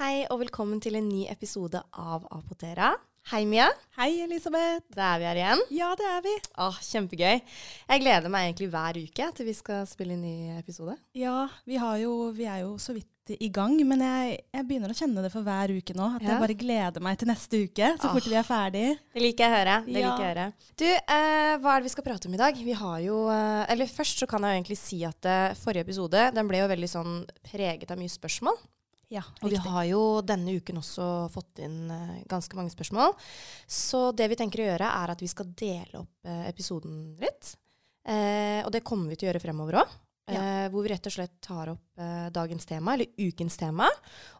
Hei og velkommen til en ny episode av Apotera. Hei, Mia. Hei, Elisabeth. Da er vi her igjen. Ja, det er vi. Åh, Kjempegøy. Jeg gleder meg egentlig hver uke til vi skal spille en ny episode. Ja, vi, jo, vi er jo så vidt i gang, men jeg, jeg, begynner å kjenne det for hver uke nå. At ja. jeg bare gleder meg til neste uke, så fort vi er ferdig. Det liker jeg å høre. Det ja. liker jeg å høre. Du, eh, hva er det vi skal prate om i dag? Vi har jo eh, Eller først så kan jeg jo egentlig si at eh, forrige episode den ble jo veldig sånn preget av mye spørsmål. Ja, og vi har jo denne uken også fått inn uh, ganske mange spørsmål. Så det vi tenker å gjøre, er at vi skal dele opp uh, episoden litt. Uh, og det kommer vi til å gjøre fremover òg. Ja. hvor vi rett og slett tar opp dagens tema, eller ukens tema.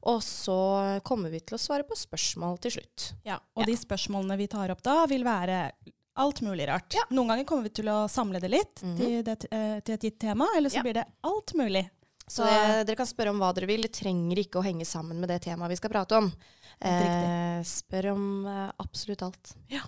Og så kommer vi til å svare på spørsmål til slutt. Ja, Og ja. de spørsmålene vi tar opp da, vil være alt mulig rart. Ja. Noen ganger kommer vi til å samle det litt mm -hmm. til, det, til, et gitt tema, eller så blir det alt mulig. Så det, dere kan spørre om hva dere vil. Det trenger ikke å henge sammen med det temaet vi skal prate om. Eh, spør om eh, absolutt alt. Ja.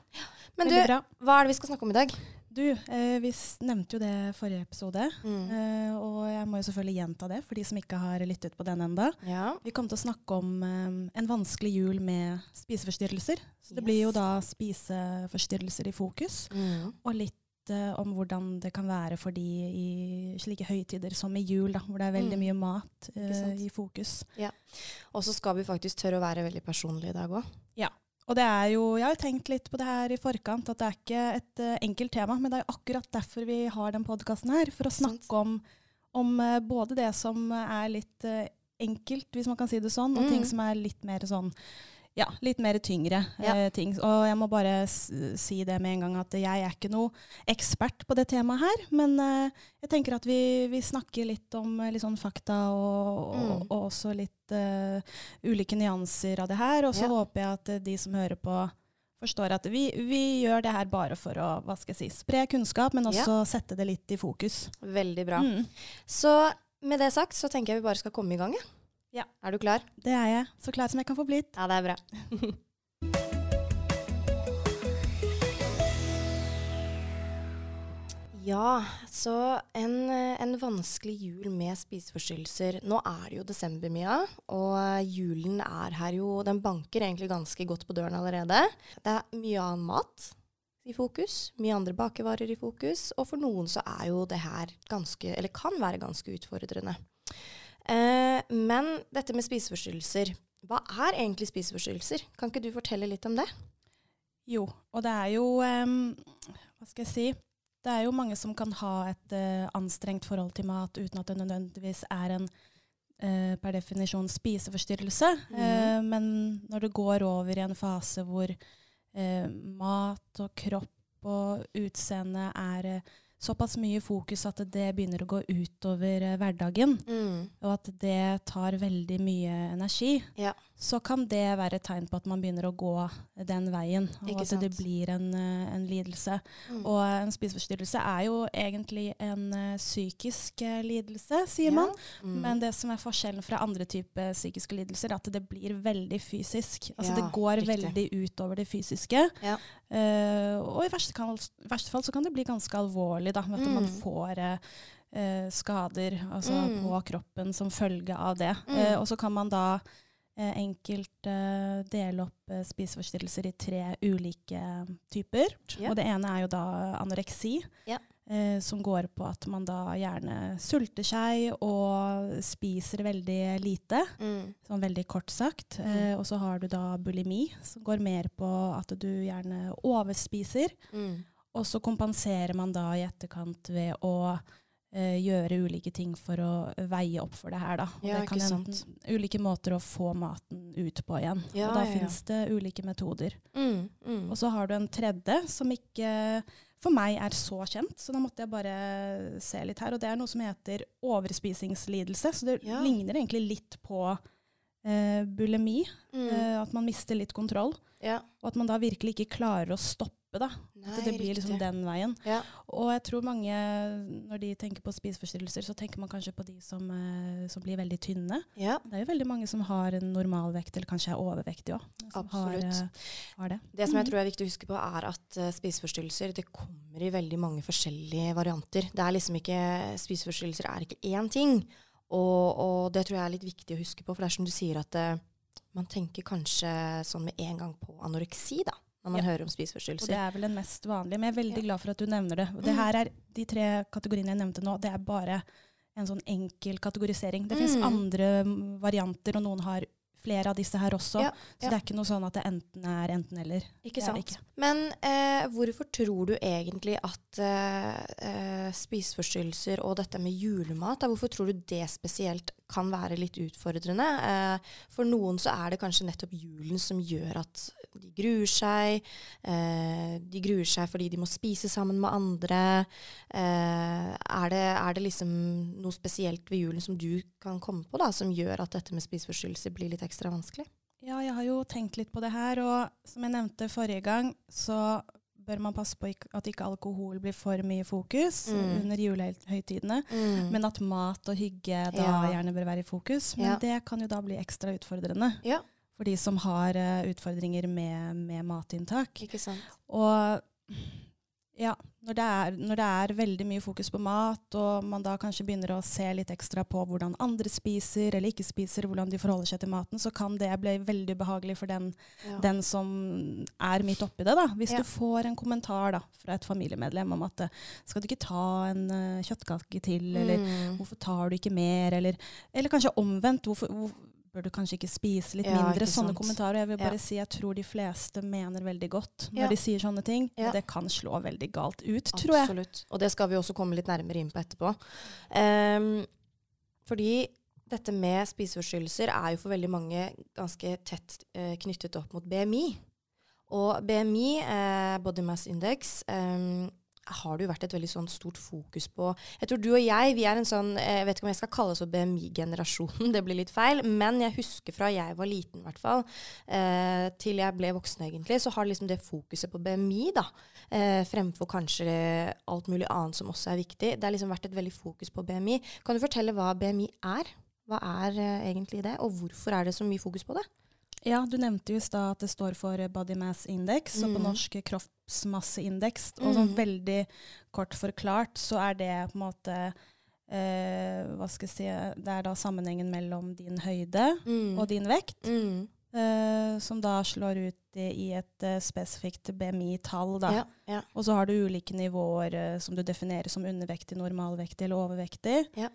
Men du, hva er det vi skal snakke om i dag? Du, eh, vi nevnte jo det forrige episode. Mm. Eh, og jeg må jo selvfølgelig gjenta det for de som ikke har lyttet på den enda. Ja. Vi kom til å snakke om eh, en vanskelig jul med spiseforstyrrelser. Så yes. det blir jo da spiseforstyrrelser i fokus. Mm. Og litt om hvordan det kan være for de i slike høytider som i jul, da, hvor det er veldig mm. mye mat uh, i fokus. Ja. Og så skal vi faktisk tørre å være veldig personlige i dag òg. Ja. Og det er jo, jeg har jo tenkt litt på det her i forkant, at det er ikke et uh, enkelt tema. Men det er akkurat derfor vi har den podkasten her. For å snakke om, om både det som er litt enkelt, hvis man kan si det sånn, og mm. ting som er litt mer sånn ja, litt mer tyngre ja. eh, ting. Og jeg må bare si det med en gang at jeg er ikke noe ekspert på det temaet her. Men eh, jeg tenker at vi, vi, snakker litt om eh, litt sånn fakta og, mm. og, og også litt uh, ulike nyanser av det her. Og så ja. håper jeg at de som hører på, forstår at vi, vi, gjør det her bare for å hva skal jeg si, spre kunnskap, men også ja. sette det litt i fokus. Veldig bra. Mm. Så med det sagt så tenker jeg vi bare skal komme i gang. Ja. Ja. Er du klar? Det er jeg. Så klar som jeg kan få blitt. Ja, det er bra. ja, så en, en, vanskelig jul med spiseforstyrrelser. Nå er det jo desember, Mia, og julen er her jo Den banker egentlig ganske godt på døren allerede. Det er mye annen mat i fokus, mye andre bakevarer i fokus, og for noen så er jo det her ganske, eller kan være ganske utfordrende. Eh, men dette med spiseforstyrrelser, hva er egentlig spiseforstyrrelser? Kan ikke du fortelle litt om det? Jo, og det er jo Hva skal jeg si? Det er jo mange som kan ha et uh, anstrengt forhold til mat uten at det nødvendigvis er en uh, per definisjon spiseforstyrrelse. Mm. Uh, men når det går over i en fase hvor mat og kropp og utseende er såpass mye fokus at det begynner å gå utover eh, hverdagen, mm. og at det tar veldig mye energi, ja. Så kan det være et tegn på at man begynner å gå den veien, og at det blir en, eh, en lidelse. Mm. Og en spiseforstyrrelse er jo egentlig en uh, psykisk uh, lidelse, sier ja. man. Mm. Men det som er forskjellen fra andre typer psykiske lidelser, er at det blir veldig fysisk. Altså ja, det går riktig. veldig utover det fysiske. Uh, og i verste, kan, verste, fall så kan det bli ganske alvorlig da, med at mm. man får uh, skader altså, mm. på kroppen som følge av det. Mm. Eh, og så kan man da eh, enkelt eh, dele opp eh, spiseforstyrrelser i tre ulike typer. Ja. Og det ene er jo da anoreksi. Ja. Eh, som går på at man da gjerne sulter seg og spiser veldig lite. Mm. Sånn veldig kort sagt. Mm. Eh, og så har du da bulimi, som går mer på at du gjerne overspiser. Mm. Og så kompenserer man da i etterkant ved å uh, gjøre ulike ting for å veie opp for det her. Da. Ja, det kan enten ulike måter å få maten ut på igjen. Ja, og da ja, finnes det ulike metoder. Mm, mm. Og så har du en tredje som ikke for meg er så kjent, så da måtte jeg bare se litt her. Og det er noe som heter overspisingslidelse, så det ligner egentlig litt på eh, bulimi. Mm. Eh, at man mister litt kontroll. Og at man da virkelig ikke klarer å stoppe da. Nei, at det blir liksom den veien. Ja. Og jeg tror mange, når de tenker på spiseforstyrrelser, så tenker man kanskje på de som, uh, som blir veldig tynne. Ja. Det er jo veldig mange som har en normalvekt, eller kanskje er overvektige òg. Absolutt. Har, uh, har det. det. som jeg mm. tror er viktig å huske på, er at uh, spiseforstyrrelser det kommer i veldig mange forskjellige varianter. Det er liksom ikke, Spiseforstyrrelser er ikke én ting. Og, og, det tror jeg er litt viktig å huske på, for det er som du sier at man tenker kanskje sånn med en gang på anoreksi, da. Når man Ja. hører om Og det er vel den mest vanlige. Men jeg er veldig glad for at du nevner det. Og det Mm. her er De tre kategoriene jeg nevnte nå, det er bare en sånn enkel kategorisering. Det finnes fins andre mm, varianter, og noen har flere av disse her også. Ja, Så ja. det er ikke noe sånn at det enten er enten-eller. Ikke sant. ikke. Men eh, hvorfor tror du egentlig at eh, eh, spiseforstyrrelser og dette med julemat, da, hvorfor tror du det spesielt kan være litt utfordrende? Eh, for noen så er det kanskje nettopp julen som gjør at de gruer seg. Eh, de gruer seg fordi de må spise sammen med andre. Eh, er, det, er det liksom noe spesielt ved julen som du kan komme på, da, som gjør at dette med spiseforstyrrelser blir litt ekstra vanskelig? Ja, jeg har jo tenkt litt på det her, og som jeg nevnte forrige gang, så bør man passe på at ikke alkohol blir for mye fokus Mm. under julehøytidene. Men at mat og hygge da Ja. gjerne bør være i fokus. Men Ja. det kan jo da bli ekstra utfordrende Ja, for de som har uh, utfordringer med, med matinntak. Og ja, når det, er, når det er veldig mye fokus på mat, og man da kanskje begynner å se litt ekstra på hvordan andre spiser eller ikke spiser, hvordan de forholder seg til maten, så kan det bli veldig ubehagelig for den, Ja. den som er midt oppi det. da. Hvis Ja. du får en kommentar da, fra et familiemedlem om at eh, skal du ikke ta en uh, kjøttkake til, eller Mm. hvorfor tar du ikke mer, eller, eller kanskje omvendt. Hvorfor, hvor, bør du kanskje ikke spise litt Ja, mindre? Sånne sant. kommentarer. Jeg vil bare Ja. si jeg tror de fleste mener veldig godt når Ja. de sier sånne ting. Det kan slå veldig galt ut, tror jeg. Absolutt. Og det skal vi også komme litt nærmere inn på etterpå. Um, fordi dette med spiseforstyrrelser er jo for veldig mange ganske tett uh, knyttet opp mot BMI. Og BMI, eh, Body Mass Index, ehm, har det jo vært et veldig sånn stort fokus på. Jeg tror du og jeg, vi er en sånn eh, Jeg vet ikke om jeg skal kalle oss BMI-generasjonen, det blir litt feil. Men jeg husker fra jeg var liten, i hvert fall, eh, til jeg ble voksen, egentlig, så har liksom det fokuset på BMI, da, eh, fremfor kanskje alt mulig annet som også er viktig. Det har liksom vært et veldig fokus på BMI. Kan du fortelle hva BMI er? Hva er eh, egentlig det, og hvorfor er det så mye fokus på det? Ja, du nevnte jo i stad at det står for Body Mass Index, og på Mm. norsk kroppsmasseindeks. Og sånn Mm. veldig kort forklart så er det på en måte eh, Hva skal jeg si Det er da sammenhengen mellom din høyde og din vekt. Mm. eh, som da slår ut i, i et uh, spesifikt BMI-tall. da. Ja, ja. Og så har du ulike nivåer eh, som du definerer som undervektig, normalvektig eller overvektig. Ja.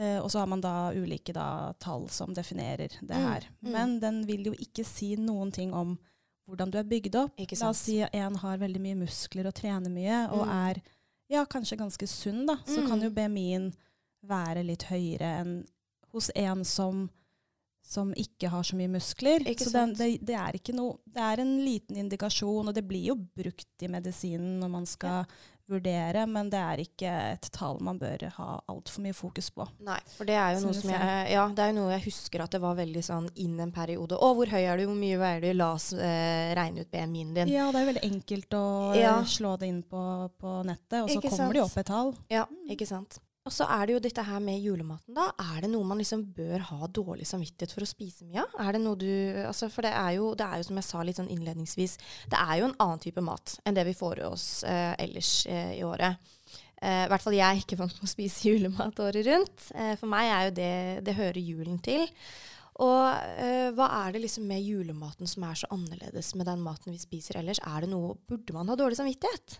Eh, og så har man da ulike da, tall som definerer det Mm, her. mm. Men den vil jo ikke si noen ting om hvordan du er bygd opp. La oss si at en har veldig mye muskler og trener mye, og Mm. er ja, kanskje ganske sunn, da. Så kan Mm. jo BMI-en være litt høyere enn hos en som som ikke har så mye muskler. Ikke så den, det, det er ikke noe Det er en liten indikasjon, og det blir jo brukt i medisinen når man skal vurdere, men det er ikke et tall man bør ha altfor mye fokus på. Nei, for det er jo noe som jeg Ja, det er jo noe jeg husker at det var veldig sånn inn en periode. Å, hvor høy er du? Hvor mye veier du? La oss eh, regne ut BMI-en din. Ja, det er veldig enkelt å eh, Ja. slå det inn på, på nettet, og så Ikke kommer det de opp et tall. Ja, ikke sant. Og så er det jo dette her med julematen, da. Er det noe man liksom bør ha dårlig samvittighet for å spise mye av? Er det noe du Altså, for det er jo, det er jo som jeg sa litt sånn innledningsvis, det er jo en annen type mat enn det vi får i oss eh, ellers eh, i året. Eh, I hvert fall jeg er ikke vant med å spise julemat året rundt. Eh, for meg er jo det Det hører julen til. Og eh, hva er det liksom med julematen som er så annerledes med den maten vi spiser ellers? Er det noe Burde man ha dårlig samvittighet?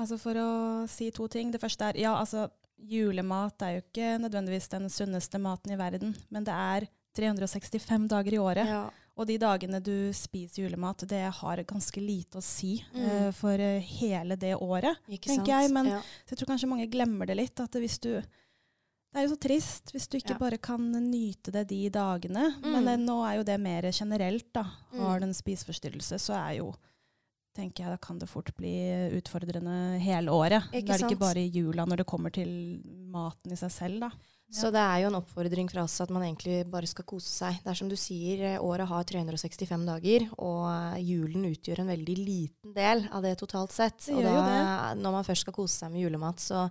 Altså For å si to ting. Det første er ja, altså julemat er jo ikke nødvendigvis den sunneste maten i verden, men det er 365 dager i året. Ja. Og de dagene du spiser julemat, det har ganske lite å si Mm. uh, for eh, hele det året. Ikke Tenker jeg, men- ja. Jeg tror kanskje mange glemmer det litt. At det hvis du Det er jo så trist hvis du ikke Ja. bare kan nyte det de dagene. Men Mm. eh, nå er jo det mer generelt, da. Har Mm. du en spiseforstyrrelse, så er jo tenker jeg, Da kan det fort bli utfordrende hele året. Ikke da er det ikke bare i jula når det kommer til maten i seg selv. da. Så det er jo en oppfordring fra oss at man egentlig bare skal kose seg. Det er som du sier, eh, året har 365 dager, og eh, julen utgjør en veldig liten del av det totalt sett. Det og da, når man først skal kose seg med julemat, så,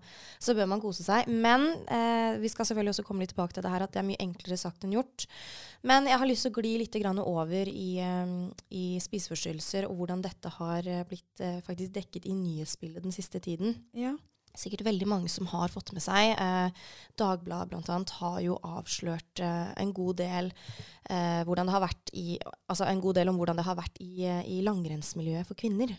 så bør man kose seg. Men eh, vi skal selvfølgelig også komme litt tilbake til det her at det er mye enklere sagt enn gjort. Men jeg har lyst til å gli litt grann over i, eh, i spiseforstyrrelser, og hvordan dette har blitt eh, faktisk dekket i nyhetsbildet den siste tiden. Ja. Sikkert veldig mange som har fått med seg. Eh, Dagbladet bl.a. har jo avslørt eh, en god del eh, i, altså en god del om hvordan det har vært i, eh, i langrennsmiljøet for kvinner.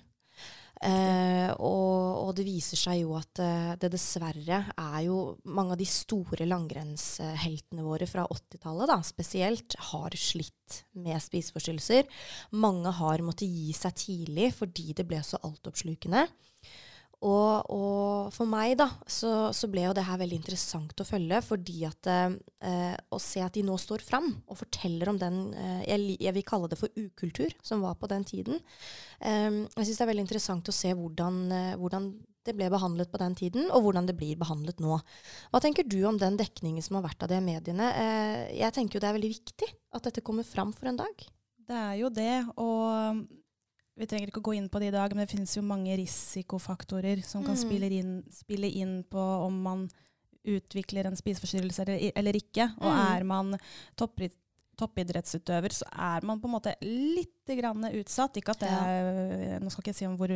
Eh, og, og, det viser seg jo at eh, det dessverre er jo mange av de store langrennsheltene våre fra 80-tallet spesielt har slitt med spiseforstyrrelser. Mange har måttet gi seg tidlig fordi det ble så altoppslukende. Og, og, for meg da, så, så, ble jo det her veldig interessant å følge, fordi at eh, å se at de nå står fram og forteller om den eh, jeg, jeg, vil kalle det for ukultur som var på den tiden. Eh, jeg syns det er veldig interessant å se hvordan, eh, hvordan, det ble behandlet på den tiden, og hvordan det blir behandlet nå. Hva tenker du om den dekningen som har vært av det i mediene? Eh, jeg tenker jo det er veldig viktig at dette kommer fram for en dag. Det er jo det, og vi trenger ikke å gå inn på det i dag, men det finnes jo mange risikofaktorer som kan mm. spille, inn, spille, inn, på om man utvikler en spiseforstyrrelse eller, eller, ikke. Og mm. er man toppidrettsutøver, så er man på en måte litt grann utsatt. Ikke at det er, Nå skal ikke jeg si om hvor,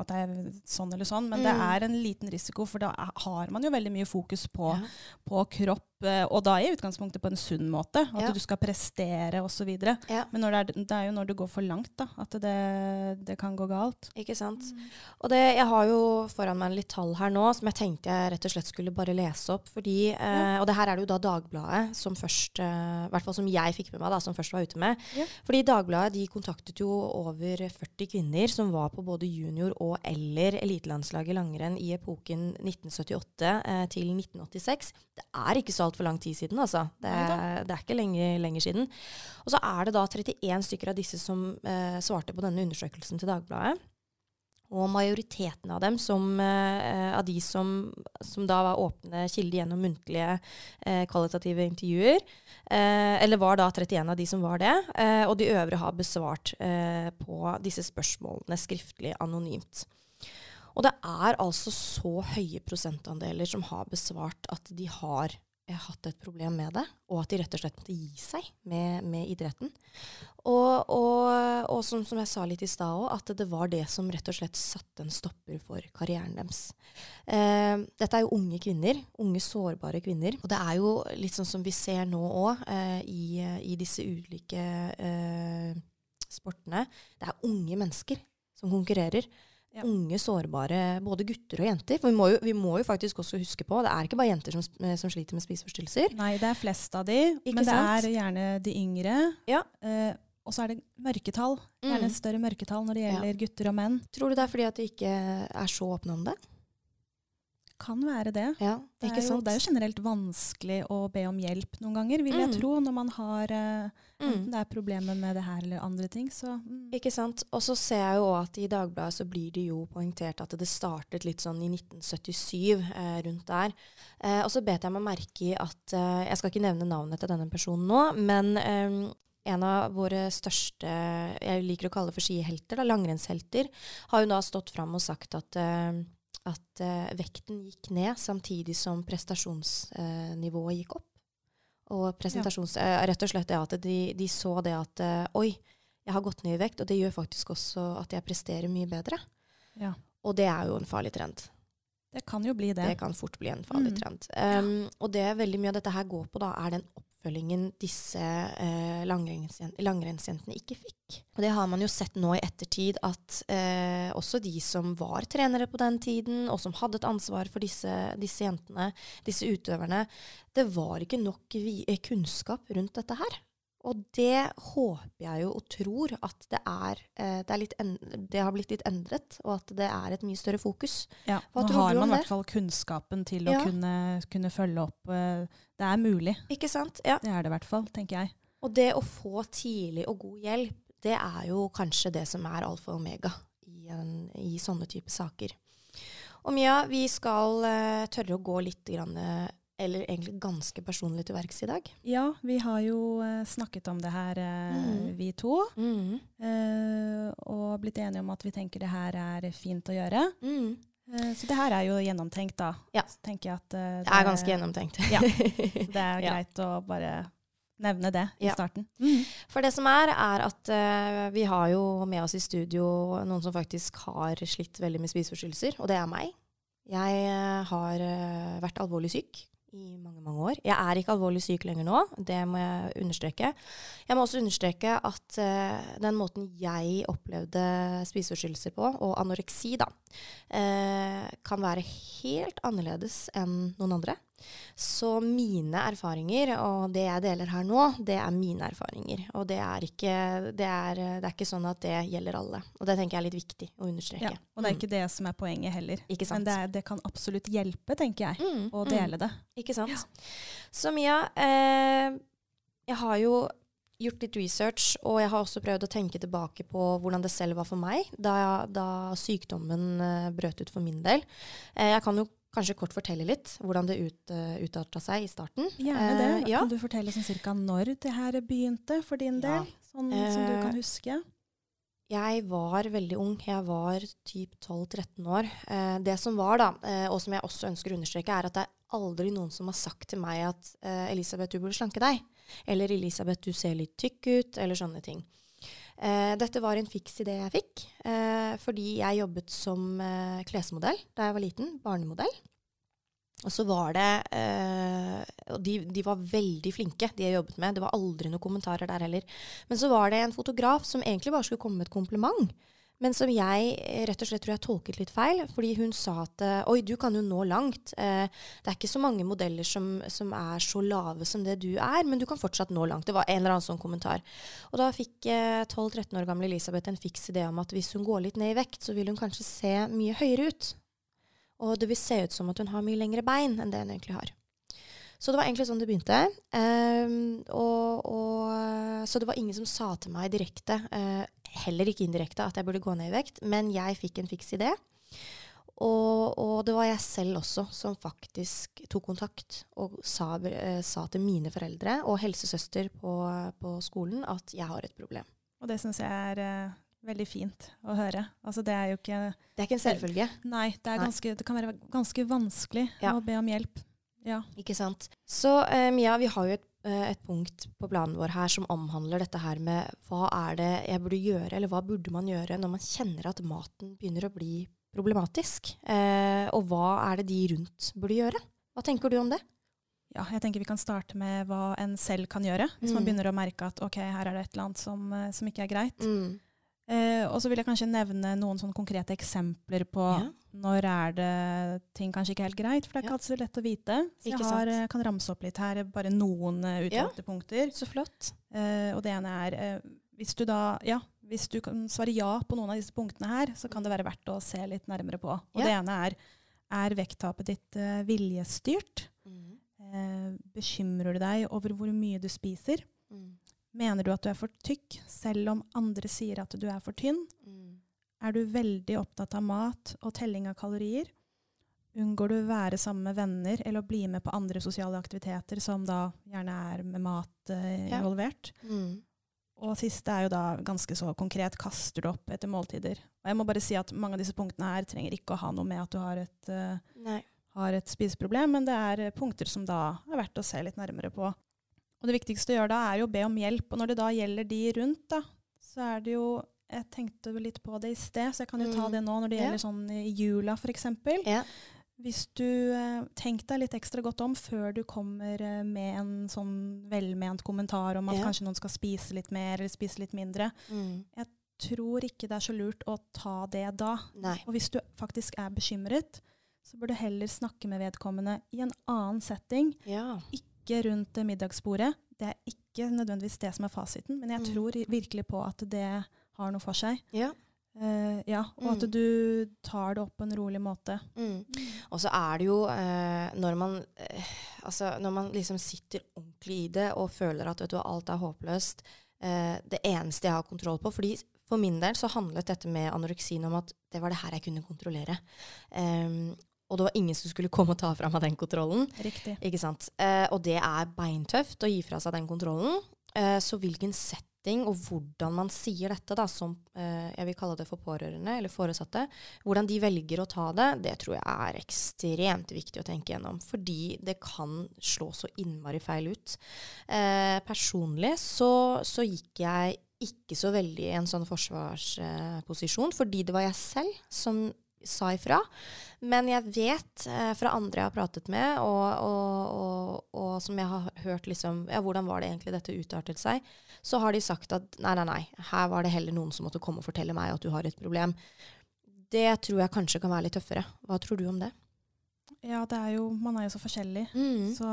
at det er sånn eller sånn, men mm. det er en liten risiko, for da har man jo veldig mye fokus på, ja. på kropp, eh, og da i utgangspunktet på en sunn måte. At ja. du skal prestere osv. Ja. Men det er, det, er, jo når du går for langt, da, at det, det kan gå galt. Ikke sant. Mm. Og det, jeg har jo foran meg litt tall her nå som jeg tenkte jeg rett og slett skulle bare lese opp. fordi, eh, Og det her er det jo da Dagbladet som først, eh, hvert fall som jeg fikk med meg, da, som først var ute med. Fordi Dagbladet de kontaktet kontaktet jo over 40 kvinner som var på både junior- og eller elitelandslaget langrenn i epoken 1978 eh, til 1986. Det er ikke så altfor lang tid siden, altså. Det er, det er ikke lenger, lenger, siden. Og så er det da 31 stykker av disse som eh, svarte på denne undersøkelsen til Dagbladet. Og majoriteten av dem, som, eh, av de som, som, da var åpne kilder gjennom muntlige eh, kvalitative intervjuer, eh, eller var da 31 av de som var det, og de øvrige har besvart på disse spørsmålene skriftlig anonymt. Og det er altså så høye prosentandeler som har besvart at de har har hatt et problem med det, og at de rett og slett måtte gi seg med, med idretten. Og, og, og som, som, jeg sa litt i stad òg, at det var det som rett og slett satte en stopper for karrieren deres. Eh, dette er jo unge kvinner, unge sårbare kvinner. Og det er jo litt sånn som vi ser nå òg eh, i, i, disse ulike eh, sportene. Det er unge mennesker som konkurrerer ja. unge, sårbare både gutter og jenter. For vi må, jo, vi må, jo, faktisk også huske på det er ikke bare jenter som, eh, som sliter med spiseforstyrrelser. Nei, det er flest av de, ikke men sant? det er gjerne de yngre. Ja. Eh, og så er det mørketall. Gjerne mm. større mørketall når det gjelder ja. gutter og menn. Tror du det er fordi at de ikke er så åpne om det? Kan være det. Ja, det, er jo, det, er jo, generelt vanskelig å be om hjelp noen ganger, vil mm. jeg tro, når man har uh, enten det er problemer med det her eller andre ting. Så, mm. Ikke sant. Og så ser jeg jo at i Dagbladet så blir det jo poengtert at det startet litt sånn i 1977, eh, rundt der. Eh, og så bet jeg meg merke i at eh, Jeg skal ikke nevne navnet til denne personen nå, men eh, en av våre største jeg liker å kalle det for skihelter, da, langrennshelter, har jo da stått fram og sagt at eh, at uh, vekten gikk ned samtidig som prestasjonsnivået uh, gikk opp. Og presentasjons... Ja. Uh, rett og slett det at de, de så det at Oi, jeg har gått ned i vekt, og det gjør faktisk også at jeg presterer mye bedre. Ja. Og det er jo en farlig trend. Det kan jo bli det. Det kan fort bli en farlig mm. trend. Um. Og det veldig mye av dette her går på, da, er den oppfølgingen disse uh, langrennsjentene ikke fikk. Og det har man jo sett nå i ettertid, at uh, også de som var trenere på den tiden, og som hadde et ansvar for disse, disse jentene, disse utøverne, det var ikke nok eh, kunnskap rundt dette her. Og det håper jeg jo og tror at det er, eh, det, er det, har blitt litt endret, og at det er et mye større fokus. Ja, Hva nå har man i hvert fall kunnskapen til ja. å kunne, kunne, følge opp. Eh, det er mulig. Ikke sant? Ja. Det er det i hvert fall, tenker jeg. Og det å få tidlig og god hjelp, det er jo kanskje det som er alfa og omega i, en, i sånne type saker. Og Mia, vi skal uh, tørre å gå litt grann, eller egentlig ganske personlig til verks i dag. Ja, vi har jo uh, snakket om det her, uh, mm. vi to. Mm. Uh, og blitt enige om at vi tenker det her er fint å gjøre. Mm. så det her er jo gjennomtenkt, da. Ja. tenker jeg at det, det er ganske gjennomtenkt. ja. Det er greit ja. å bare nevne det i ja. starten. Mm. For det som er, er at vi har jo med oss i studio noen som faktisk har slitt veldig med spiseforstyrrelser, og det er meg. Jeg eh, har eh, vært alvorlig syk i mange, mange år. Jeg er ikke alvorlig syk lenger nå, det må jeg understreke. Jeg må også understreke at uh, den måten jeg opplevde spiseforstyrrelser på, og anoreksi, da, uh, kan være helt annerledes enn noen andre. Så mine erfaringer, og det jeg deler her nå, det er mine erfaringer. Og det er ikke, det er, det er ikke sånn at det gjelder alle. Og det tenker jeg er litt viktig å understreke. Ja, og det er ikke det som er poenget heller. Ikke sant? Men det, er, det kan absolutt hjelpe, tenker jeg, mm, å dele mm. det. Ikke sant. Ja. Så Mia, eh, jeg har jo gjort litt research, og jeg har også prøvd å tenke tilbake på hvordan det selv var for meg da, da sykdommen eh, brøt ut for min del. Eh, jeg kan jo kanskje kort fortelle litt hvordan det ut, uh, utarta seg i starten. Gjerne det. Uh, ja. Kan du fortelle sånn cirka når det her begynte for din del? Ja. Sånn uh, som du kan huske? Jeg var veldig ung. Jeg var typ 12-13 år. Det som var, da, og som jeg også ønsker å understreke, er at det er aldri noen som har sagt til meg at Elisabeth, du burde slanke deg. Eller Elisabeth, du ser litt tykk ut. Eller sånne ting. Uh, dette var en fiks idé jeg fikk, eh, fordi jeg jobbet som eh, klesmodell da jeg var liten. Barnemodell. Og så var det Og de, de, var veldig flinke, de jeg jobbet med. Det var aldri noen kommentarer der heller. Men så var det en fotograf som egentlig bare skulle komme med et kompliment. Men som jeg eh, rett og slett tror jeg tolket litt feil. Fordi hun sa at eh, oi, du kan jo nå langt. Eh, det er ikke så mange modeller som, som, er så lave som det du er, men du kan fortsatt nå langt. Det var en eller annen sånn kommentar. Og da fikk 12-13 år gamle Elisabeth en fiks idé om at hvis hun går litt ned i vekt, så vil hun kanskje se mye høyere ut. Og det vil se ut som at hun har mye lengre bein enn det hun egentlig har. Så det var egentlig sånn det begynte. Um, og, og, så det var ingen som sa til meg direkte, uh, heller ikke indirekte, at jeg burde gå ned i vekt, men jeg fikk en fiks idé. Og, og, det var jeg selv også som faktisk tok kontakt og sa, uh, sa til mine foreldre og helsesøster på, på, skolen at jeg har et problem. Og det syns jeg er uh, veldig fint å høre. Altså, det er jo ikke Det er ikke en selvfølge. Nei, det, ganske, det kan være ganske vanskelig ja. å be om hjelp. Ja. Ikke sant. Så um, Mia, vi har jo et, eh, et, punkt på planen vår her som omhandler dette her med hva er det jeg burde gjøre, eller hva burde man gjøre når man kjenner at maten begynner å bli problematisk? Uh, og hva er det de rundt burde gjøre? Hva tenker du om det? Ja, jeg tenker Vi kan starte med hva en selv kan gjøre, hvis mm. man begynner å merke at ok, her er det et eller annet som, eh, som ikke er greit. Mm. Eh, og så vil jeg kanskje nevne noen sånn konkrete eksempler på ja. når er det ting kanskje ikke er helt greit. For det er ikke alltid så lett å vite. Så jeg har, eh, kan ramse opp litt her, bare noen utvalgte ja. punkter. Så flott. Eh, og det ene er eh, hvis du da ja, hvis du kan svare ja på noen av disse punktene her, så kan det være verdt å se litt nærmere på. Og det ene er er vekttapet ditt uh, viljestyrt? Mm. Eh, bekymrer du deg over hvor mye du spiser? Mener du at du er for tykk, selv om andre sier at du er for tynn? Mm. Er du veldig opptatt av mat og telling av kalorier? Unngår du å være sammen med venner eller å bli med på andre sosiale aktiviteter som da gjerne er med mat eh, involvert? Mm. Og siste er jo da ganske så konkret. Kaster du opp etter måltider? Og jeg må bare si at mange av disse punktene her trenger ikke å ha noe med at du har et, uh, har et spiseproblem, men det er punkter som da er verdt å se litt nærmere på. Og det viktigste å gjøre da, er jo å be om hjelp. Og når det da gjelder de rundt, da, så er det jo Jeg tenkte litt på det i sted, så jeg kan jo ta mm. det nå når det gjelder ja. sånn i jula, f.eks. Ja. Hvis du eh, tenk deg litt ekstra godt om før du kommer eh, med en sånn velment kommentar om at ja. kanskje noen skal spise litt mer eller spise litt mindre. Mm. Jeg tror ikke det er så lurt å ta det da. Nei. Og hvis du faktisk er bekymret, så bør du heller snakke med vedkommende i en annen setting. Ja. Ikke ikke rundt middagsbordet. Det er ikke nødvendigvis det som er fasiten, men jeg mm. tror virkelig på at det har noe for seg. Ja. Uh, ja, og at mm. du tar det opp på en rolig måte. Mm. Og så er det jo uh, når man uh, altså når man liksom sitter ordentlig i det og føler at du, alt er håpløst Det eneste jeg har kontroll på fordi For min del så handlet dette med anoreksien om at det var det her jeg kunne kontrollere. Um, og det var ingen som skulle komme og ta fra meg den kontrollen. Riktig. Ikke sant? Eh, og det er beintøft å gi fra seg den kontrollen. Eh, så hvilken setting og hvordan man sier dette, da, som eh, jeg vil kalle det for pårørende eller foresatte, hvordan de velger å ta det, det tror jeg er ekstremt viktig å tenke gjennom. Fordi det kan slå så innmari feil ut. Eh, personlig så, så gikk jeg ikke så veldig i en sånn forsvarsposisjon, fordi det var jeg selv som sa ifra. Men jeg vet eh, fra andre jeg har pratet med, og, og, og, og som jeg har hørt liksom Ja, hvordan var det egentlig dette utartet seg? Så har de sagt at nei, nei, nei, her var det heller noen som måtte komme og fortelle meg at du har et problem. Det tror jeg kanskje kan være litt tøffere. Hva tror du om det? Ja, det er jo, man er jo så forskjellig, Mm. så,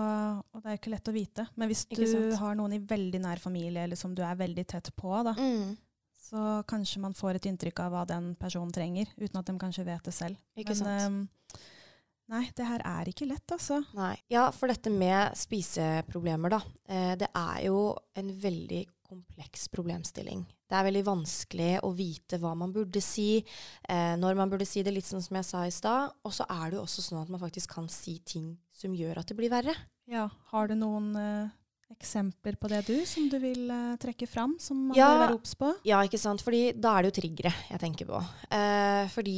og det er ikke lett å vite. Men hvis du har noen i veldig nær familie, eller som du er veldig tett på, da, Mm. Så kanskje man får et inntrykk av hva den personen trenger, uten at de kanskje vet det selv. Ikke Men sant? Um, nei, det her er ikke lett, altså. Nei. Ja, for dette med spiseproblemer, da. Eh, det er jo en veldig kompleks problemstilling. Det er veldig vanskelig å vite hva man burde si, eh, når man burde si det, litt sånn som jeg sa i stad. Og så er det jo også sånn at man faktisk kan si ting som gjør at det blir verre. Ja, har du noen eh, eksempler på det du, som du vil uh, trekke fram, som man Ja. bør være obs på? Ja, ikke sant? Fordi da er det jo triggere jeg tenker på. Uh, fordi,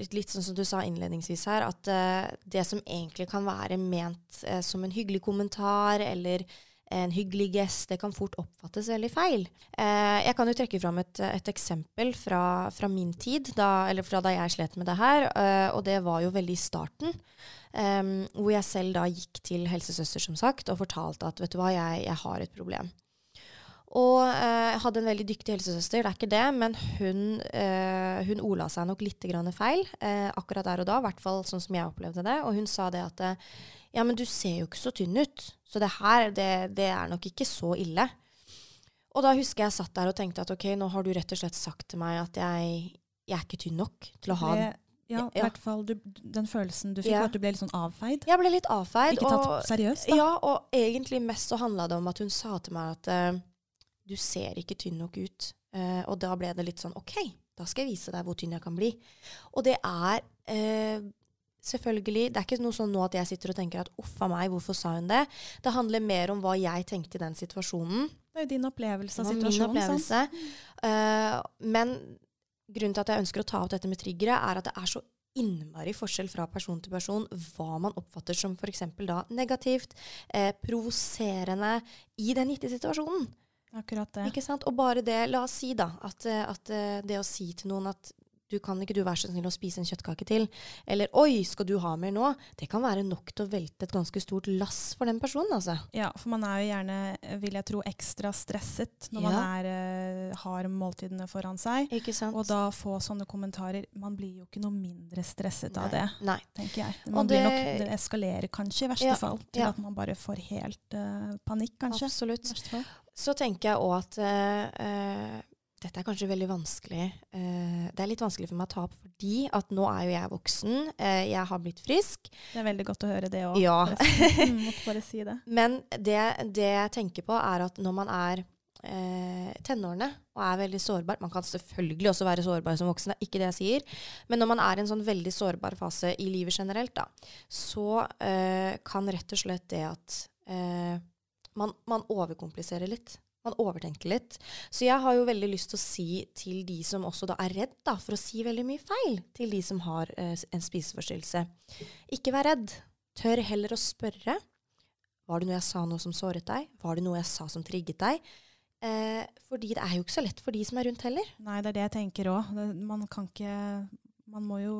litt, litt sånn som du sa innledningsvis her, at uh, det som egentlig kan være ment eh, som en hyggelig kommentar eller en hyggelig gest, det kan fort oppfattes veldig feil. Eh, jeg kan jo trekke fram et, et eksempel fra, fra min tid, da, eller fra da jeg slet med det her, eh, og det var jo veldig i starten. Em, hvor jeg selv da gikk til helsesøster, som sagt, og fortalte at vet du hva, jeg, jeg har et problem. Og eh, hadde en veldig dyktig helsesøster, det er ikke det, men hun, uh, hun ola seg nok litt grann feil uh, akkurat der og da, i hvert fall sånn som jeg opplevde det. Og hun sa det at ja, men du ser jo ikke så tynn ut, så det her, det, det er nok ikke så ille. Og da husker jeg satt der og tenkte at ok, nå har du rett og slett sagt til meg at jeg, jeg er ikke tynn nok til å ha Det, ja, i Ja. hvert fall du, den følelsen du fikk, Ja. at du ble litt sånn avfeid. Jeg ble litt avfeid. Ikke tatt og- seriøst, da. Ja, og egentlig mest så handla det om at hun sa til meg at uh, du ser ikke tynn nok ut. Uh, og da ble det litt sånn OK, da skal jeg vise deg hvor tynn jeg kan bli. Og det er uh, selvfølgelig Det er ikke noe sånn nå at jeg sitter og tenker at uff a meg, hvorfor sa hun det? Det handler mer om hva jeg tenkte i den situasjonen. Det er jo din opplevelse av min situasjonen. sant? opplevelse. Eh, men grunnen til at jeg ønsker å ta opp dette med triggere, er at det er så innmari forskjell fra person til person hva man oppfatter som f.eks. da negativt, eh, provoserende i den gitte situasjonen. Akkurat det. Ikke sant? Og bare det, la oss si da, at, eh, at eh, det å si til noen at du kan ikke du være så snill å spise en kjøttkake til, eller oi, skal du ha mer nå? Det kan være nok til å velte et ganske stort lass for den personen, altså. Ja, for man er jo gjerne, vil jeg tro, ekstra stresset når man er, eh, har måltidene foran seg. Ikke sant? Og da få sånne kommentarer Man blir jo ikke noe mindre stresset av det, Nei. tenker jeg. Man det, blir nok, det- eskalerer kanskje i verste Ja, fall til ja. at man bare får helt uh, panikk, kanskje. Absolutt. Så tenker jeg òg at uh, eh, dette er kanskje veldig vanskelig. eh, det er litt vanskelig for meg å ta opp fordi at nå er jo jeg voksen. eh, jeg har blitt frisk. Det er veldig godt å høre det òg. Ja. Mm, måtte bare si det. Men det, det jeg tenker på, er at når man er eh, tenårene og er veldig sårbar Man kan selvfølgelig også være sårbar som voksen, det er ikke det jeg sier. Men når man er i en sånn veldig sårbar fase i livet generelt, da, så eh, kan rett og slett det at eh, man, man overkompliserer litt. Man overtenker litt. Så jeg har jo veldig lyst til å si til de som også da er redd da, for å si veldig mye feil til de som har eh, en spiseforstyrrelse. Ikke vær redd. Tør heller å spørre. Var det noe jeg sa nå som såret deg? Var det noe jeg sa som trigget deg? Eh, fordi det er jo ikke så lett for de som er rundt heller. Nei, det er det jeg tenker òg. Man kan ikke Man må jo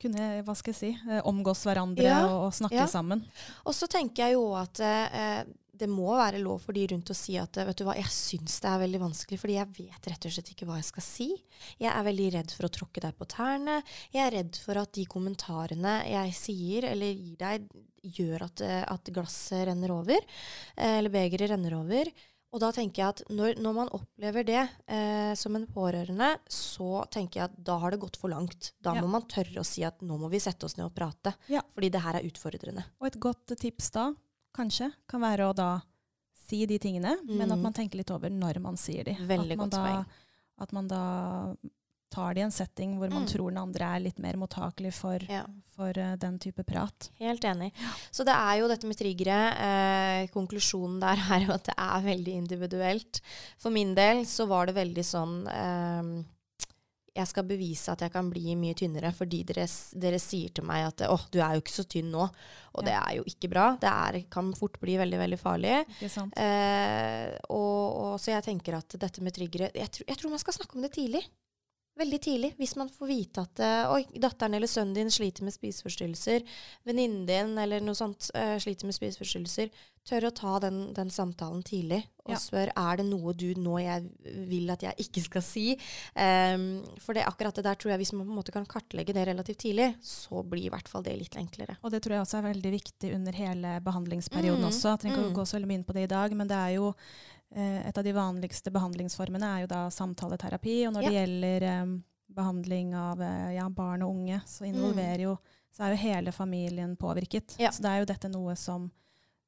kunne, hva skal jeg si, eh, omgås hverandre Ja, og, og snakke ja. sammen. Og så tenker jeg jo at eh, det må være lov for de rundt å si at vet du hva, jeg syns det er veldig vanskelig, fordi jeg vet rett og slett ikke hva jeg skal si. Jeg er veldig redd for å tråkke deg på tærne. Jeg er redd for at de kommentarene jeg sier eller gir deg, gjør at, eh, at glasset renner over, eh, eller begeret renner over. Og da tenker jeg at når, når man opplever det eh, som en pårørende, så tenker jeg at da har det gått for langt. Da Ja. må man tørre å si at nå må vi sette oss ned og prate. Ja. Fordi det her er utfordrende. Og et godt tips da, kanskje, kan være å da si de tingene, men at Mm. man tenker litt over når man sier de. Veldig godt da, poeng. At man da tar det i en setting hvor man Mm. tror den andre er litt mer mottakelig for, Ja. for uh, den type prat. Helt enig. Så det er jo dette med triggere. Eh, konklusjonen der er jo at det er veldig individuelt. For min del så var det veldig sånn eh, Jeg skal bevise at jeg kan bli mye tynnere fordi dere, dere sier til meg at åh, du er jo ikke så tynn nå. Og det er jo ikke bra. Det er, kan fort bli veldig, veldig farlig. Eh, og, og, så jeg tenker at dette med tryggere jeg, tror- jeg tror man skal snakke om det tidlig. Veldig tidlig. Hvis man får vite at uh, oi, datteren eller sønnen din sliter med spiseforstyrrelser, venninnen din eller noe sånt uh, sliter med spiseforstyrrelser, tør å ta den, den samtalen tidlig og Ja. spør er det noe du nå jeg vil at jeg ikke skal si. Um, for det akkurat det der tror jeg hvis man på en måte kan kartlegge det relativt tidlig, så blir i hvert fall det litt enklere. Og det tror jeg også er veldig viktig under hele behandlingsperioden Mm, også. Jeg trenger ikke mm. å gå så veldig mye inn på det i dag, men det er jo eh, et av de vanligste behandlingsformene er jo da samtaleterapi. Og når det gjelder um, behandling av eh, ja, barn og unge, så involverer jo så er jo hele familien påvirket. Ja. Så det er jo dette noe som,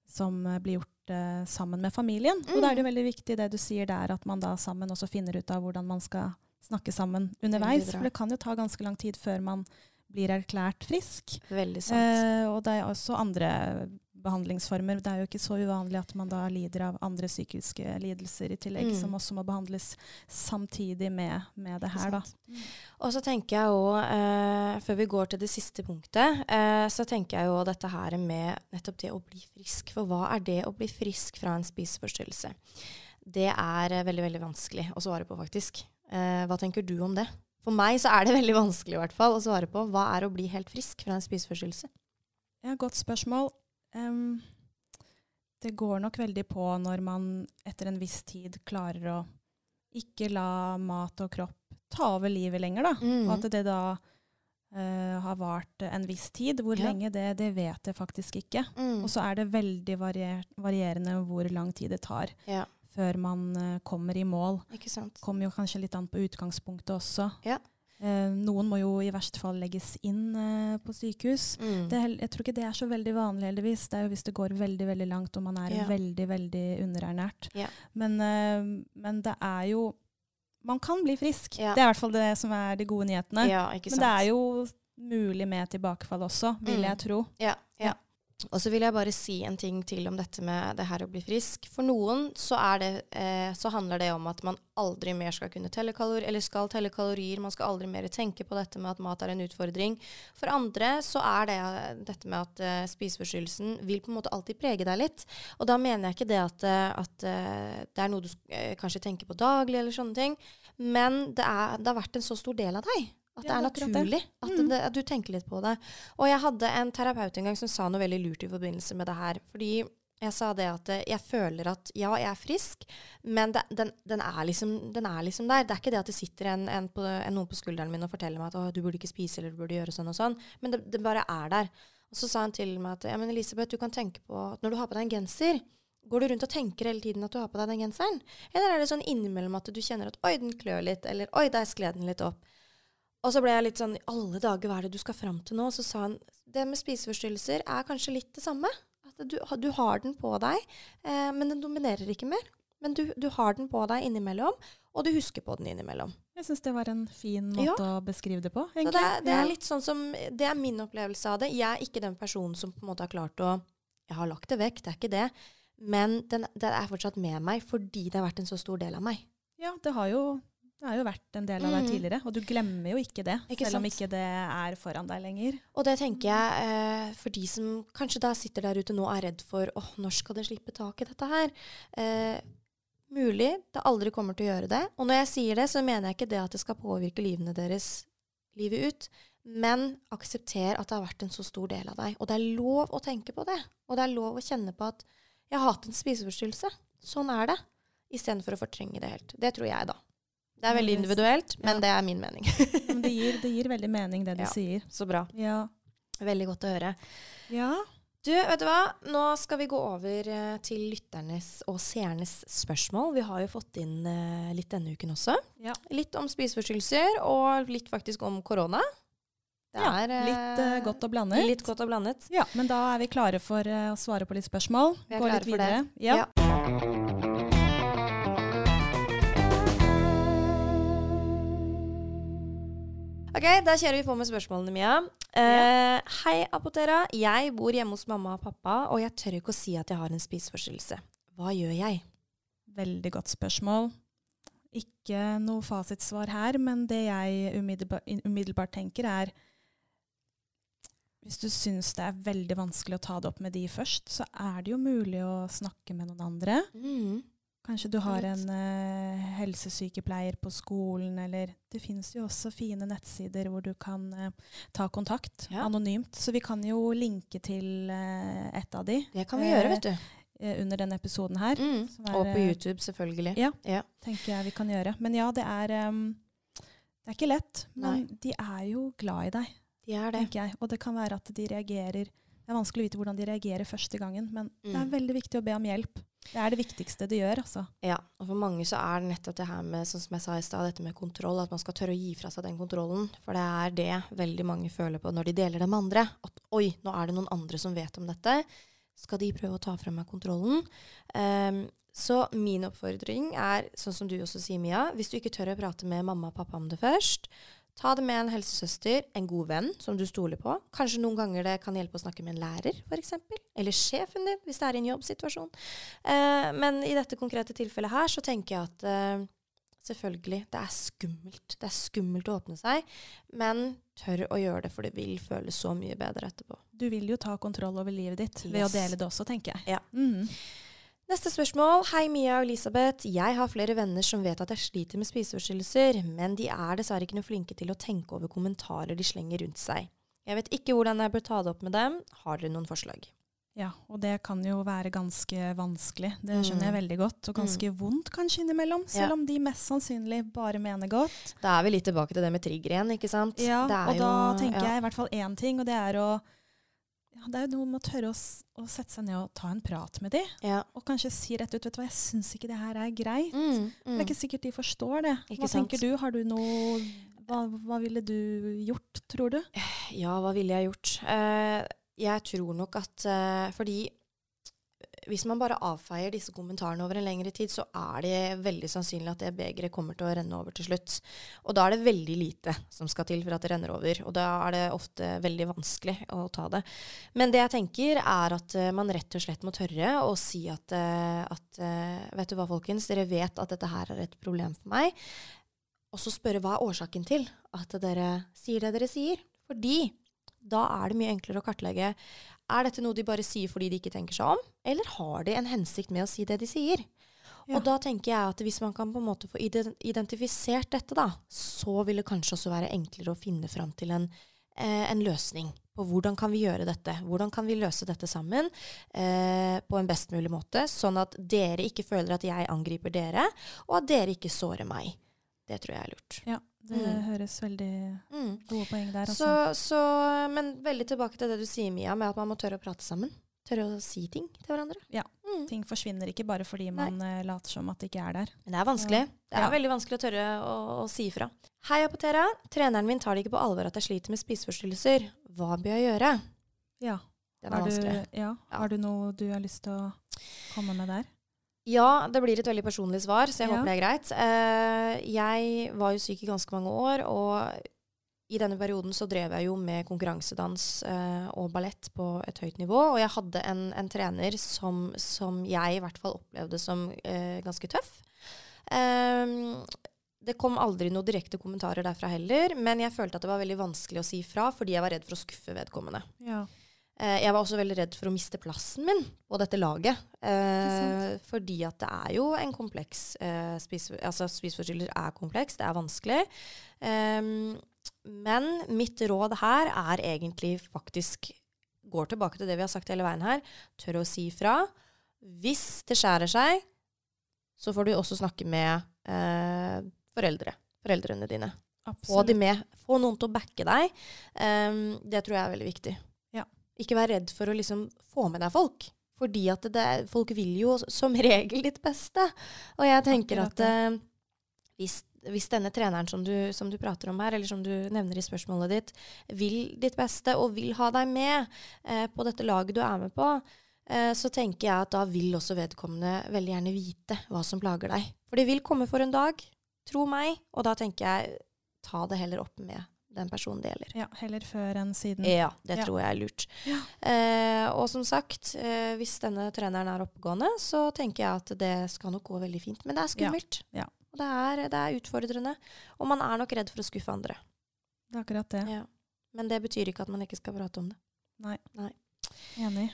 som eh, blir gjort uh, sammen med familien. Og da er det jo veldig viktig det du sier der, at man da sammen også finner ut av hvordan man skal snakke sammen underveis. For det kan jo ta ganske lang tid før man blir erklært frisk. Veldig sant. Eh, og det er også andre behandlingsformer. Det er jo ikke så uvanlig at man da lider av andre psykiske lidelser i tillegg, Mm. som også må behandles samtidig med, med det her. Da. Og så tenker jeg også eh, før vi går til det siste punktet, eh, så tenker jeg jo dette her med nettopp det å bli frisk. For hva er det å bli frisk fra en spiseforstyrrelse? Det er eh, veldig, veldig vanskelig å svare på, faktisk. Eh, hva tenker du om det? For meg så er det veldig vanskelig i hvert fall å svare på. Hva er å bli helt frisk fra en spiseforstyrrelse? Ja, godt spørsmål. Em, det går nok veldig på når man etter en viss tid klarer å ikke la mat og kropp ta over livet lenger, da. Mm. Og at det da uh, har vart en viss tid. Hvor Ja. lenge det, det vet jeg faktisk ikke. Mm. Og så er det veldig varier varierende hvor lang tid det tar Ja, før man uh, kommer i mål. ikke sant? Kommer jo kanskje litt an på utgangspunktet også. Ja. Eh, noen må jo i verste fall legges inn eh, på sykehus. Mm. Det, jeg tror ikke det er så veldig vanlig, heldigvis. Det er jo hvis det går veldig veldig langt og man er Ja. veldig veldig underernært. Ja. Men, eh, men det er jo Man kan bli frisk. Ja. Det er i hvert fall det som er de gode nyhetene. Men det er jo mulig med tilbakefall også, vil Mm. jeg tro. Ja. Og så vil jeg bare si en ting til om dette med det her å bli frisk. For noen så, det, eh, så handler det om at man aldri mer skal kunne telle kalorier, eller skal telle kalorier. Man skal aldri mer tenke på dette med at mat er en utfordring. For andre så er det eh, dette med at eh, spiseforstyrrelsen vil på en måte alltid prege deg litt. Og da mener jeg ikke det at, eh, at eh, det er noe du eh, kanskje tenker på daglig, eller sånne ting. Men det, er, det har vært en så stor del av deg. At det er naturlig at, det, at du tenker litt på det. Og jeg hadde en terapeut en gang som sa noe veldig lurt i forbindelse med det her. Fordi jeg sa det at eh, jeg føler at ja, jeg er frisk, men det, den, den, er liksom, den er liksom der. Det er ikke det at det sitter en, en på, en, noen på skulderen min og forteller meg at du burde ikke spise eller du burde gjøre sånn og sånn. Men det, det bare er der. Og så sa han til meg at ja, men Elisabeth, du kan tenke på at når du har på deg en genser, Går du rundt og tenker hele tiden at du har på deg den genseren? Eller er det sånn innimellom at du kjenner at oi, den klør litt, eller oi, der skled den litt opp? Og så ble jeg litt sånn I alle dager, hva er det du skal fram til nå? Så sa han det med spiseforstyrrelser er kanskje litt det samme. At du, du har den på deg, eh, men den dominerer ikke mer. Men du, du har den på deg innimellom, og du husker på den innimellom. Jeg syns det var en fin måte å beskrive det på. Så egentlig. det er, det er litt sånn som Det er min opplevelse av det. Jeg er ikke den personen som på en måte har klart å Jeg har lagt det vekk, det er ikke det. Men den, den er fortsatt med meg fordi det har vært en så stor del av meg. Ja, det har jo, det har jo vært en del av deg Mhm. tidligere, og du glemmer jo ikke det, Ikke selv om ikke det er foran deg lenger. Og det tenker jeg eh, for de som kanskje da sitter der ute nå og er redd for åh, når skal de slippe tak i dette her? Eh, mulig det aldri kommer til å gjøre det. Og når jeg sier det, så mener jeg ikke det at det skal påvirke livene deres livet ut. Men aksepter at det har vært en så stor del av deg. Og det er lov å tenke på det. Og det er lov å kjenne på at jeg har hatt en spiseforstyrrelse. Sånn er det. Istedenfor å fortrenge det helt. Det tror jeg, da. Det er veldig individuelt, men det er min mening. Men det gir, det gir veldig mening, det du sier. så bra. Ja. Veldig godt å høre. ja. Du, vet du hva? Nå skal vi gå over eh, til lytternes og seernes spørsmål. Vi har jo fått inn eh, litt denne uken også. Ja. Litt om spiseforstyrrelser, og litt faktisk om korona. Det Ja, er, eh, litt godt og blandet. Litt godt og blandet. Ja, men da er vi klare for å svare på litt spørsmål. Vi er Gå klare litt for det. Ja. Ja. Ok, da kjører vi på med spørsmålene, Mia. Eh, hei, Apotera. Jeg bor hjemme hos mamma og pappa, og jeg tør ikke å si at jeg har en spiseforstyrrelse. Hva gjør jeg? Veldig godt spørsmål. Ikke noe fasitsvar her, men det jeg umiddelbart, umiddelbart tenker er Hvis du syns det er veldig vanskelig å ta det opp med de først, så er det jo mulig å snakke med noen andre. Mm. Kanskje du har en uh, helsesykepleier på skolen, eller det finnes jo også fine nettsider hvor du kan uh, ta kontakt Ja. anonymt. Så vi kan jo linke til uh, et av de Det kan vi gjøre, vet du. under denne episoden her. Mm. som er, Og på YouTube, selvfølgelig. Ja. Ja. tenker jeg vi kan gjøre. Men ja, det er um, Det er ikke lett, men Nei. de er jo glad i deg, De er det. tenker jeg. Og det kan være at de reagerer Det er vanskelig å vite hvordan de reagerer første gangen, men det er Mm. veldig viktig å be om hjelp. Det er det viktigste du gjør, altså. Ja, og for mange så er det nettopp det her med, sånn som jeg sa i stad, dette med kontroll, at man skal tørre å gi fra seg den kontrollen. For det er det veldig mange føler på når de deler det med andre. At oi, nå er det noen andre som vet om dette. Skal de prøve å ta fra meg kontrollen? Um, så min oppfordring er, sånn som du også sier, Mia, hvis du ikke tør å prate med mamma og pappa om det først, ta det med en helsesøster, en god venn som du stoler på. Kanskje noen ganger det kan hjelpe å snakke med en lærer, f.eks. Eller sjefen din, hvis det er i en jobbsituasjon. Eh, men i dette konkrete tilfellet her, så tenker jeg at eh, selvfølgelig, det er skummelt. Det er skummelt å åpne seg, men tør å gjøre det, for det vil føles så mye bedre etterpå. Du vil jo ta kontroll over livet ditt ved å dele det også, tenker jeg. Ja. Mhm. Neste spørsmål. Hei, Mia og Elisabeth. Jeg har flere venner som vet at jeg sliter med spiseforstyrrelser, men de er dessverre ikke noe flinke til å tenke over kommentarer de slenger rundt seg. Jeg vet ikke hvordan jeg bør ta det opp med dem. Har dere noen forslag? Ja, og det kan jo være ganske vanskelig. Det Mm. skjønner jeg veldig godt. Og ganske vondt kanskje innimellom, selv om de mest sannsynlig bare mener godt. Da er vi litt tilbake til det med trigger igjen, ikke sant? Ja, og da jo- tenker ja. jeg i hvert fall én ting, og det er å ja, Det er jo noe med å tørre å, å sette seg ned og ta en prat med de, Ja. og kanskje si rett ut vet du hva, 'Jeg syns ikke det her er greit'. Mm, Det mm. er ikke sikkert de forstår det. Ikke Hva sant. tenker du? Har du noe hva, hva ville du gjort, tror du? Ja, hva ville jeg gjort? Uh, jeg tror nok at uh, Fordi hvis man bare avfeier disse kommentarene over en lengre tid, så er det veldig sannsynlig at det begeret kommer til å renne over til slutt. Og da er det veldig lite som skal til for at det renner over. Og da er det ofte veldig vanskelig å ta det. Men det jeg tenker, er at eh, man rett og slett må tørre å si at, eh, at eh, Vet du hva, folkens, dere vet at dette her er et problem for meg. Og så spørre hva er årsaken til at dere sier det dere sier. Fordi da er det mye enklere å kartlegge. Er dette noe de bare sier fordi de ikke tenker seg om, eller har de en hensikt med å si det de sier? Ja. Og da tenker jeg at hvis man kan på en måte få identifisert dette, da, så vil det kanskje også være enklere å finne fram til en, eh, en løsning på hvordan kan vi gjøre dette. Hvordan kan vi løse dette sammen eh, på en best mulig måte, sånn at dere ikke føler at jeg angriper dere, og at dere ikke sårer meg. Det tror jeg er lurt. Ja, det Mm. høres veldig Mm. gode poeng der. Så, så, men veldig tilbake til det du sier, Mia, med at man må tørre å prate sammen. Tørre å si ting til hverandre. Ja. Mm. Ting forsvinner ikke bare fordi man Nei. later som at det ikke er der. Men det er vanskelig. Det er Ja. veldig vanskelig å tørre å, å si ifra. Hei, Apotera. Treneren min tar det ikke på alvor at jeg sliter med spiseforstyrrelser. Hva bør jeg gjøre? Ja. Den er Har du, vanskelig. Ja. har du noe du har lyst til å komme med der? Ja, det blir et veldig personlig svar, så jeg Ja. håper det er greit. Uh, jeg var jo syk i ganske mange år, og i denne perioden så drev jeg jo med konkurransedans uh, og ballett på et høyt nivå. Og jeg hadde en, en trener som, som jeg i hvert fall opplevde som uh, ganske tøff. Um, det kom aldri noen direkte kommentarer derfra heller, men jeg følte at det var veldig vanskelig å si fra fordi jeg var redd for å skuffe vedkommende. Ja. Eh, jeg var også veldig redd for å miste plassen min på dette laget. Eh, fordi at det er jo en kompleks eh, spise, Altså spiseforstyrrelser er kompleks, det er vanskelig. Ehm, men mitt råd her er egentlig faktisk Går tilbake til det vi har sagt hele veien her. Tør å si fra. Hvis det skjærer seg, så får du også snakke med eh, foreldre. Foreldrene dine. Få de med. Få noen til å backe deg. Um, det tror jeg er veldig viktig. Ikke vær redd for å liksom få med deg folk. Fordi at det, folk vil jo som regel ditt beste. Og jeg tenker at eh, hvis, hvis denne treneren som du, som du prater om her, eller som du nevner i spørsmålet ditt, vil ditt beste og vil ha deg med eh, på dette laget du er med på, eh, så tenker jeg at da vil også vedkommende veldig gjerne vite hva som plager deg. For det vil komme for en dag, tro meg, og da tenker jeg ta det heller opp med den personen det gjelder. Ja, heller før enn siden. Ja, det Ja. tror jeg er lurt. Ja. Eh, og som sagt, eh, hvis denne treneren er oppegående, så tenker jeg at det skal nok gå veldig fint. Men det er skummelt. Ja. Og det er, det er utfordrende. Og man er nok redd for å skuffe andre. Det er akkurat det. Ja. Men det betyr ikke at man ikke skal prate om det. Nei. Enig.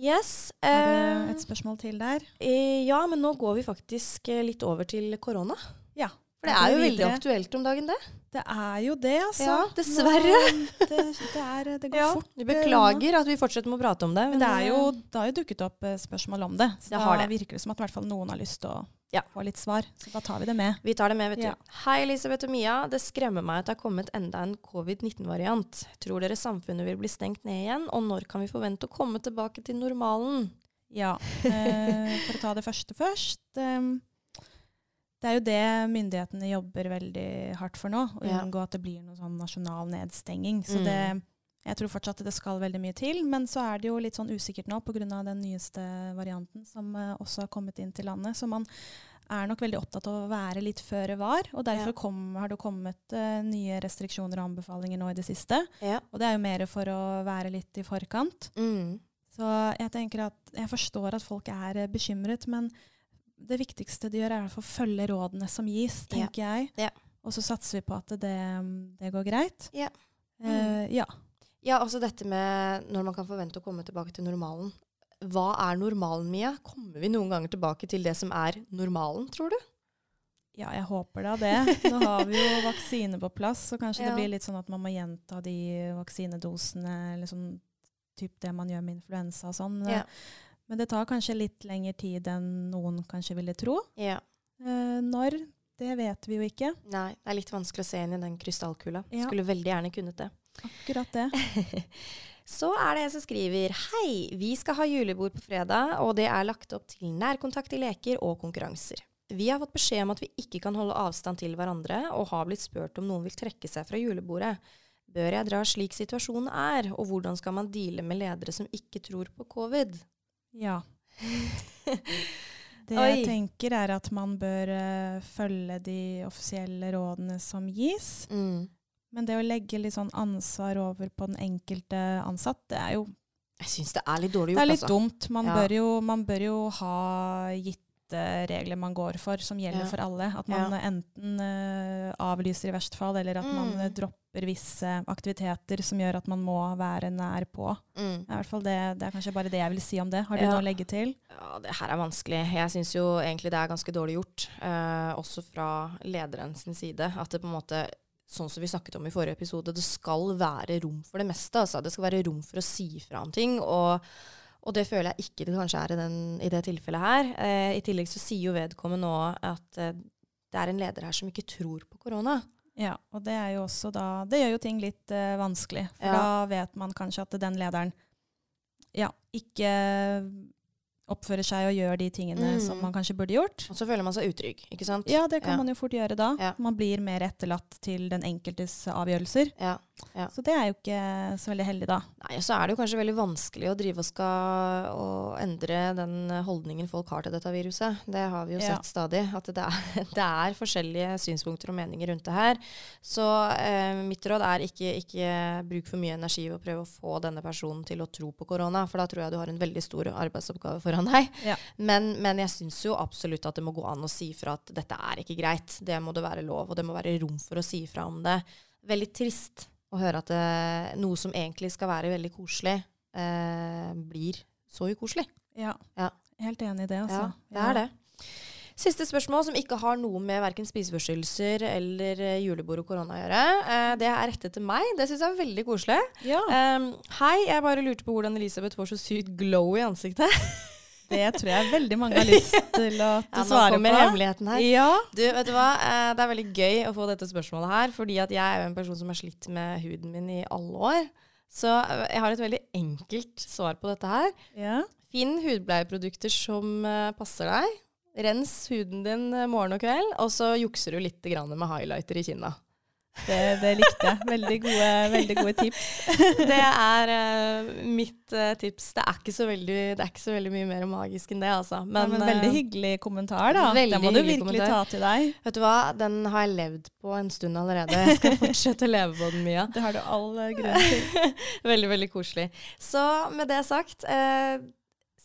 Yes. Har du det et spørsmål til der? eh, ja, men nå går vi faktisk eh, litt over til korona. Ja. For det er jo veldig aktuelt om dagen, det. Det er jo det, altså. Ja, dessverre. Nå, det, det, er, det går fort. Vi beklager at vi fortsetter med å prate om det. Men det, er jo, eh, det har jo dukket opp eh, spørsmål om det. Så Det har da det. virker det som at noen har lyst til å Ja. få litt svar. Så da tar vi det med. Vi tar det med, vet du. Ja. Hei, Elisabeth og Mia. Det skremmer meg at det har kommet enda en covid-19-variant. Tror dere samfunnet vil bli stengt ned igjen, og når kan vi forvente å komme tilbake til normalen? Ja. Eh, for å ta det første først. Eh, det er jo det myndighetene jobber veldig hardt for nå. Å Ja. unngå at det blir noen sånn nasjonal nedstenging. Så Mm. det, jeg tror fortsatt at det skal veldig mye til. Men så er det jo litt sånn usikkert nå pga. den nyeste varianten som uh, også har kommet inn til landet. Så man er nok veldig opptatt av å være litt føre var. Og derfor kom, har det kommet uh, nye restriksjoner og anbefalinger nå i det siste. Ja. Og det er jo mer for å være litt i forkant. Mm. Så jeg tenker at jeg forstår at folk er eh, bekymret, men det viktigste de gjør, er å følge rådene som gis, Ja. tenker jeg. Ja. Og så satser vi på at det, det går greit. Ja. Eh, ja. Ja, altså dette med når man kan forvente å komme tilbake til normalen. Hva er normalen, Mia? Kommer vi noen ganger tilbake til det som er normalen, tror du? ja, jeg håper da det. Nå har vi jo vaksine på plass, så kanskje Ja. det blir litt sånn at man må gjenta de vaksinedosene, eller sånn typ det man gjør med influensa og sånn. Ja. Men det tar kanskje litt lengre tid enn noen kanskje ville tro. Ja. Eh, når, det vet vi jo ikke. Nei, det er litt vanskelig å se inn i den krystallkula. Ja. Skulle veldig gjerne kunnet det. Akkurat det. Så er det en som skriver Hei, vi skal ha julebord på fredag, og det er lagt opp til nærkontakt i leker og konkurranser. Vi har fått beskjed om at vi ikke kan holde avstand til hverandre, og har blitt spurt om noen vil trekke seg fra julebordet. Bør jeg dra slik situasjonen er, og hvordan skal man deale med ledere som ikke tror på covid? Ja. Det jeg tenker er at man bør uh, følge de offisielle rådene som gis. Mm. Men det å legge litt sånn ansvar over på den enkelte ansatt, det er jo Jeg syns det er litt dårlig det er litt altså. dumt. Man, Ja. bør jo, man bør jo ha gitte regler man går for, som gjelder Ja. for alle. At man Ja. enten uh, avlyser i verste fall, eller at man Mm. eh, dropper visse aktiviteter som gjør at man må være nær på. Mm. Det er, det, det er kanskje bare det jeg vil si om det. Har du Ja. noe å legge til? Ja, det her er vanskelig. Jeg syns jo egentlig det er ganske dårlig gjort, uh, også fra lederen sin side. At det på en måte, sånn som vi snakket om i forrige episode, det skal være rom for det meste. Altså. Det skal være rom for å si fra om ting. Og, og det føler jeg ikke det kanskje er i, den, i det tilfellet her. Eh, I tillegg så sier jo vedkommende nå at eh, det er en leder her som ikke tror på korona. Ja, og det er jo også da Det gjør jo ting litt eh, vanskelig. For Ja. da vet man kanskje at den lederen ja, ikke oppfører seg og gjør de tingene Mm. som man kanskje burde gjort. Og så føler man seg utrygg, ikke sant? Ja, det kan Ja. man jo fort gjøre da. Man blir mer etterlatt til den enkeltes avgjørelser. Ja. Så det er jo ikke så veldig heldig, da. Nei, så er det jo kanskje veldig vanskelig å drive og skal og endre den holdningen folk har til dette viruset. Det har vi jo Ja. sett stadig. At det er, det er forskjellige synspunkter og meninger rundt det her. Så eh, mitt råd er ikke, ikke bruk for mye energi og prøve å få denne personen til å tro på korona, for da tror jeg du har en veldig stor arbeidsoppgave foran deg. Ja. Men, men jeg syns jo absolutt at det må gå an å si fra at dette er ikke greit. Det må det være lov, og det må være rom for å si fra om det. Veldig trist å høre at det, noe som egentlig skal være veldig koselig, eh, blir så ukoselig. Ja. Ja. Helt enig i det, altså. Ja, det er det. Siste spørsmål, som ikke har noe med verken spiseforstyrrelser eller eh, julebord og korona å gjøre. Eh, det er rettet til meg. Det syns jeg er veldig koselig. Ja, Um, hei, jeg bare lurte på hvordan Elisabeth får så sykt glow i ansiktet. det tror jeg veldig mange har lyst til å til Ja, nå svare kommer på. hemmeligheten her. Ja. Du, vet du hva? Eh, Det er veldig gøy å få dette spørsmålet her, fordi at jeg er jo en person som har slitt med huden min i alle år. Så eh, jeg har et veldig enkelt svar på dette her. ja. Finn hudbleieprodukter som eh, passer deg. Rens huden din morgen og kveld, og så jukser du litt med highlighter i kinna. Det, det likte jeg. Veldig gode, veldig gode tips. Det er uh, mitt uh, tips. Det er, veldig, det er ikke så veldig mye mer magisk enn det, altså. Men, men eh, veldig hyggelig kommentar, da. Den må du virkelig kommentar. ta til deg. Vet du hva, den har jeg levd på en stund allerede. Jeg skal fortsette å leve på den, mye. Det har du all eh, grunn til. Veldig, veldig koselig. Så med det sagt, uh,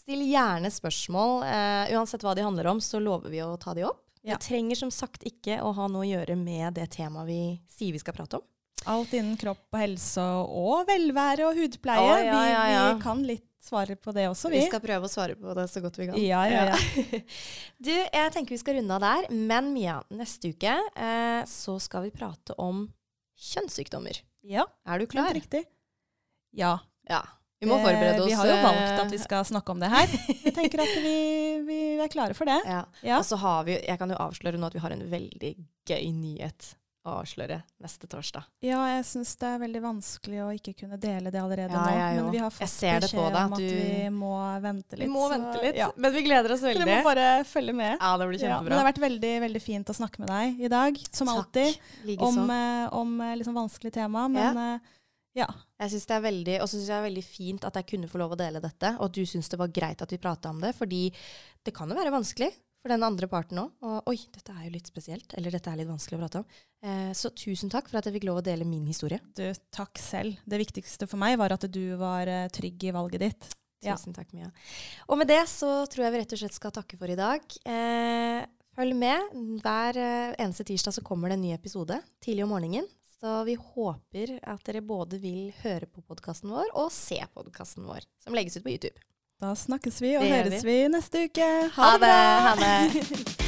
still gjerne spørsmål. Eh, uansett hva de handler om, så lover vi å ta de opp. Ja. Trenger som sagt ikke å ha noe å gjøre med det temaet vi sier vi skal prate om. Alt innen kropp og helse og velvære og hudpleie. Oh, ja, vi, ja, ja. vi kan litt svare på det også, vi. Vi skal prøve å svare på det så godt vi kan. Ja, ja, ja. du, jeg tenker vi skal runde av der. Men Mia, neste uke eh, så skal vi prate om kjønnssykdommer. Ja, Er du klar? riktig. Ja. Ja. Vi må forberede oss. Vi har jo valgt at vi eh, skal snakke om det her. Jeg tenker at vi, vi er klare for det. ja. Ja. Og så har vi Jeg kan jo avsløre nå at vi har en veldig gøy nyhet å avsløre neste torsdag. Ja, jeg syns det er veldig vanskelig å ikke kunne dele det allerede Ja, nå. Men vi har fått beskjed deg om at du- vi må vente litt. Vi må vente litt, Ja. men vi gleder oss veldig. Dere må bare følge med. Ja, det blir Ja, men det har vært veldig, veldig fint å snakke med deg i dag, som Takk. alltid. Likeså. Om, eh, om eh, liksom vanskelig tema. Men eh, ja. Jeg synes det er veldig, og så syns jeg det er veldig fint at jeg kunne få lov å dele dette, og at du syns det var greit at vi prata om det, fordi det kan jo være vanskelig for den andre parten òg. Og oi, dette er jo litt spesielt, eller dette er litt vanskelig å prate om. Eh, så tusen takk for at jeg fikk lov å dele min historie. Du, takk selv. Det viktigste for meg var at du var eh, trygg i valget ditt. Ja. Tusen takk, Mia. Og med det så tror jeg vi rett og slett skal takke for i dag. Eh, følg med. Hver eh, eneste tirsdag så kommer det en ny episode tidlig om morgenen. Så vi håper at dere både vil høre på podkasten vår og se podkasten vår, som legges ut på YouTube. Da snakkes vi og Det høres vi neste uke. Ha det! Ha det!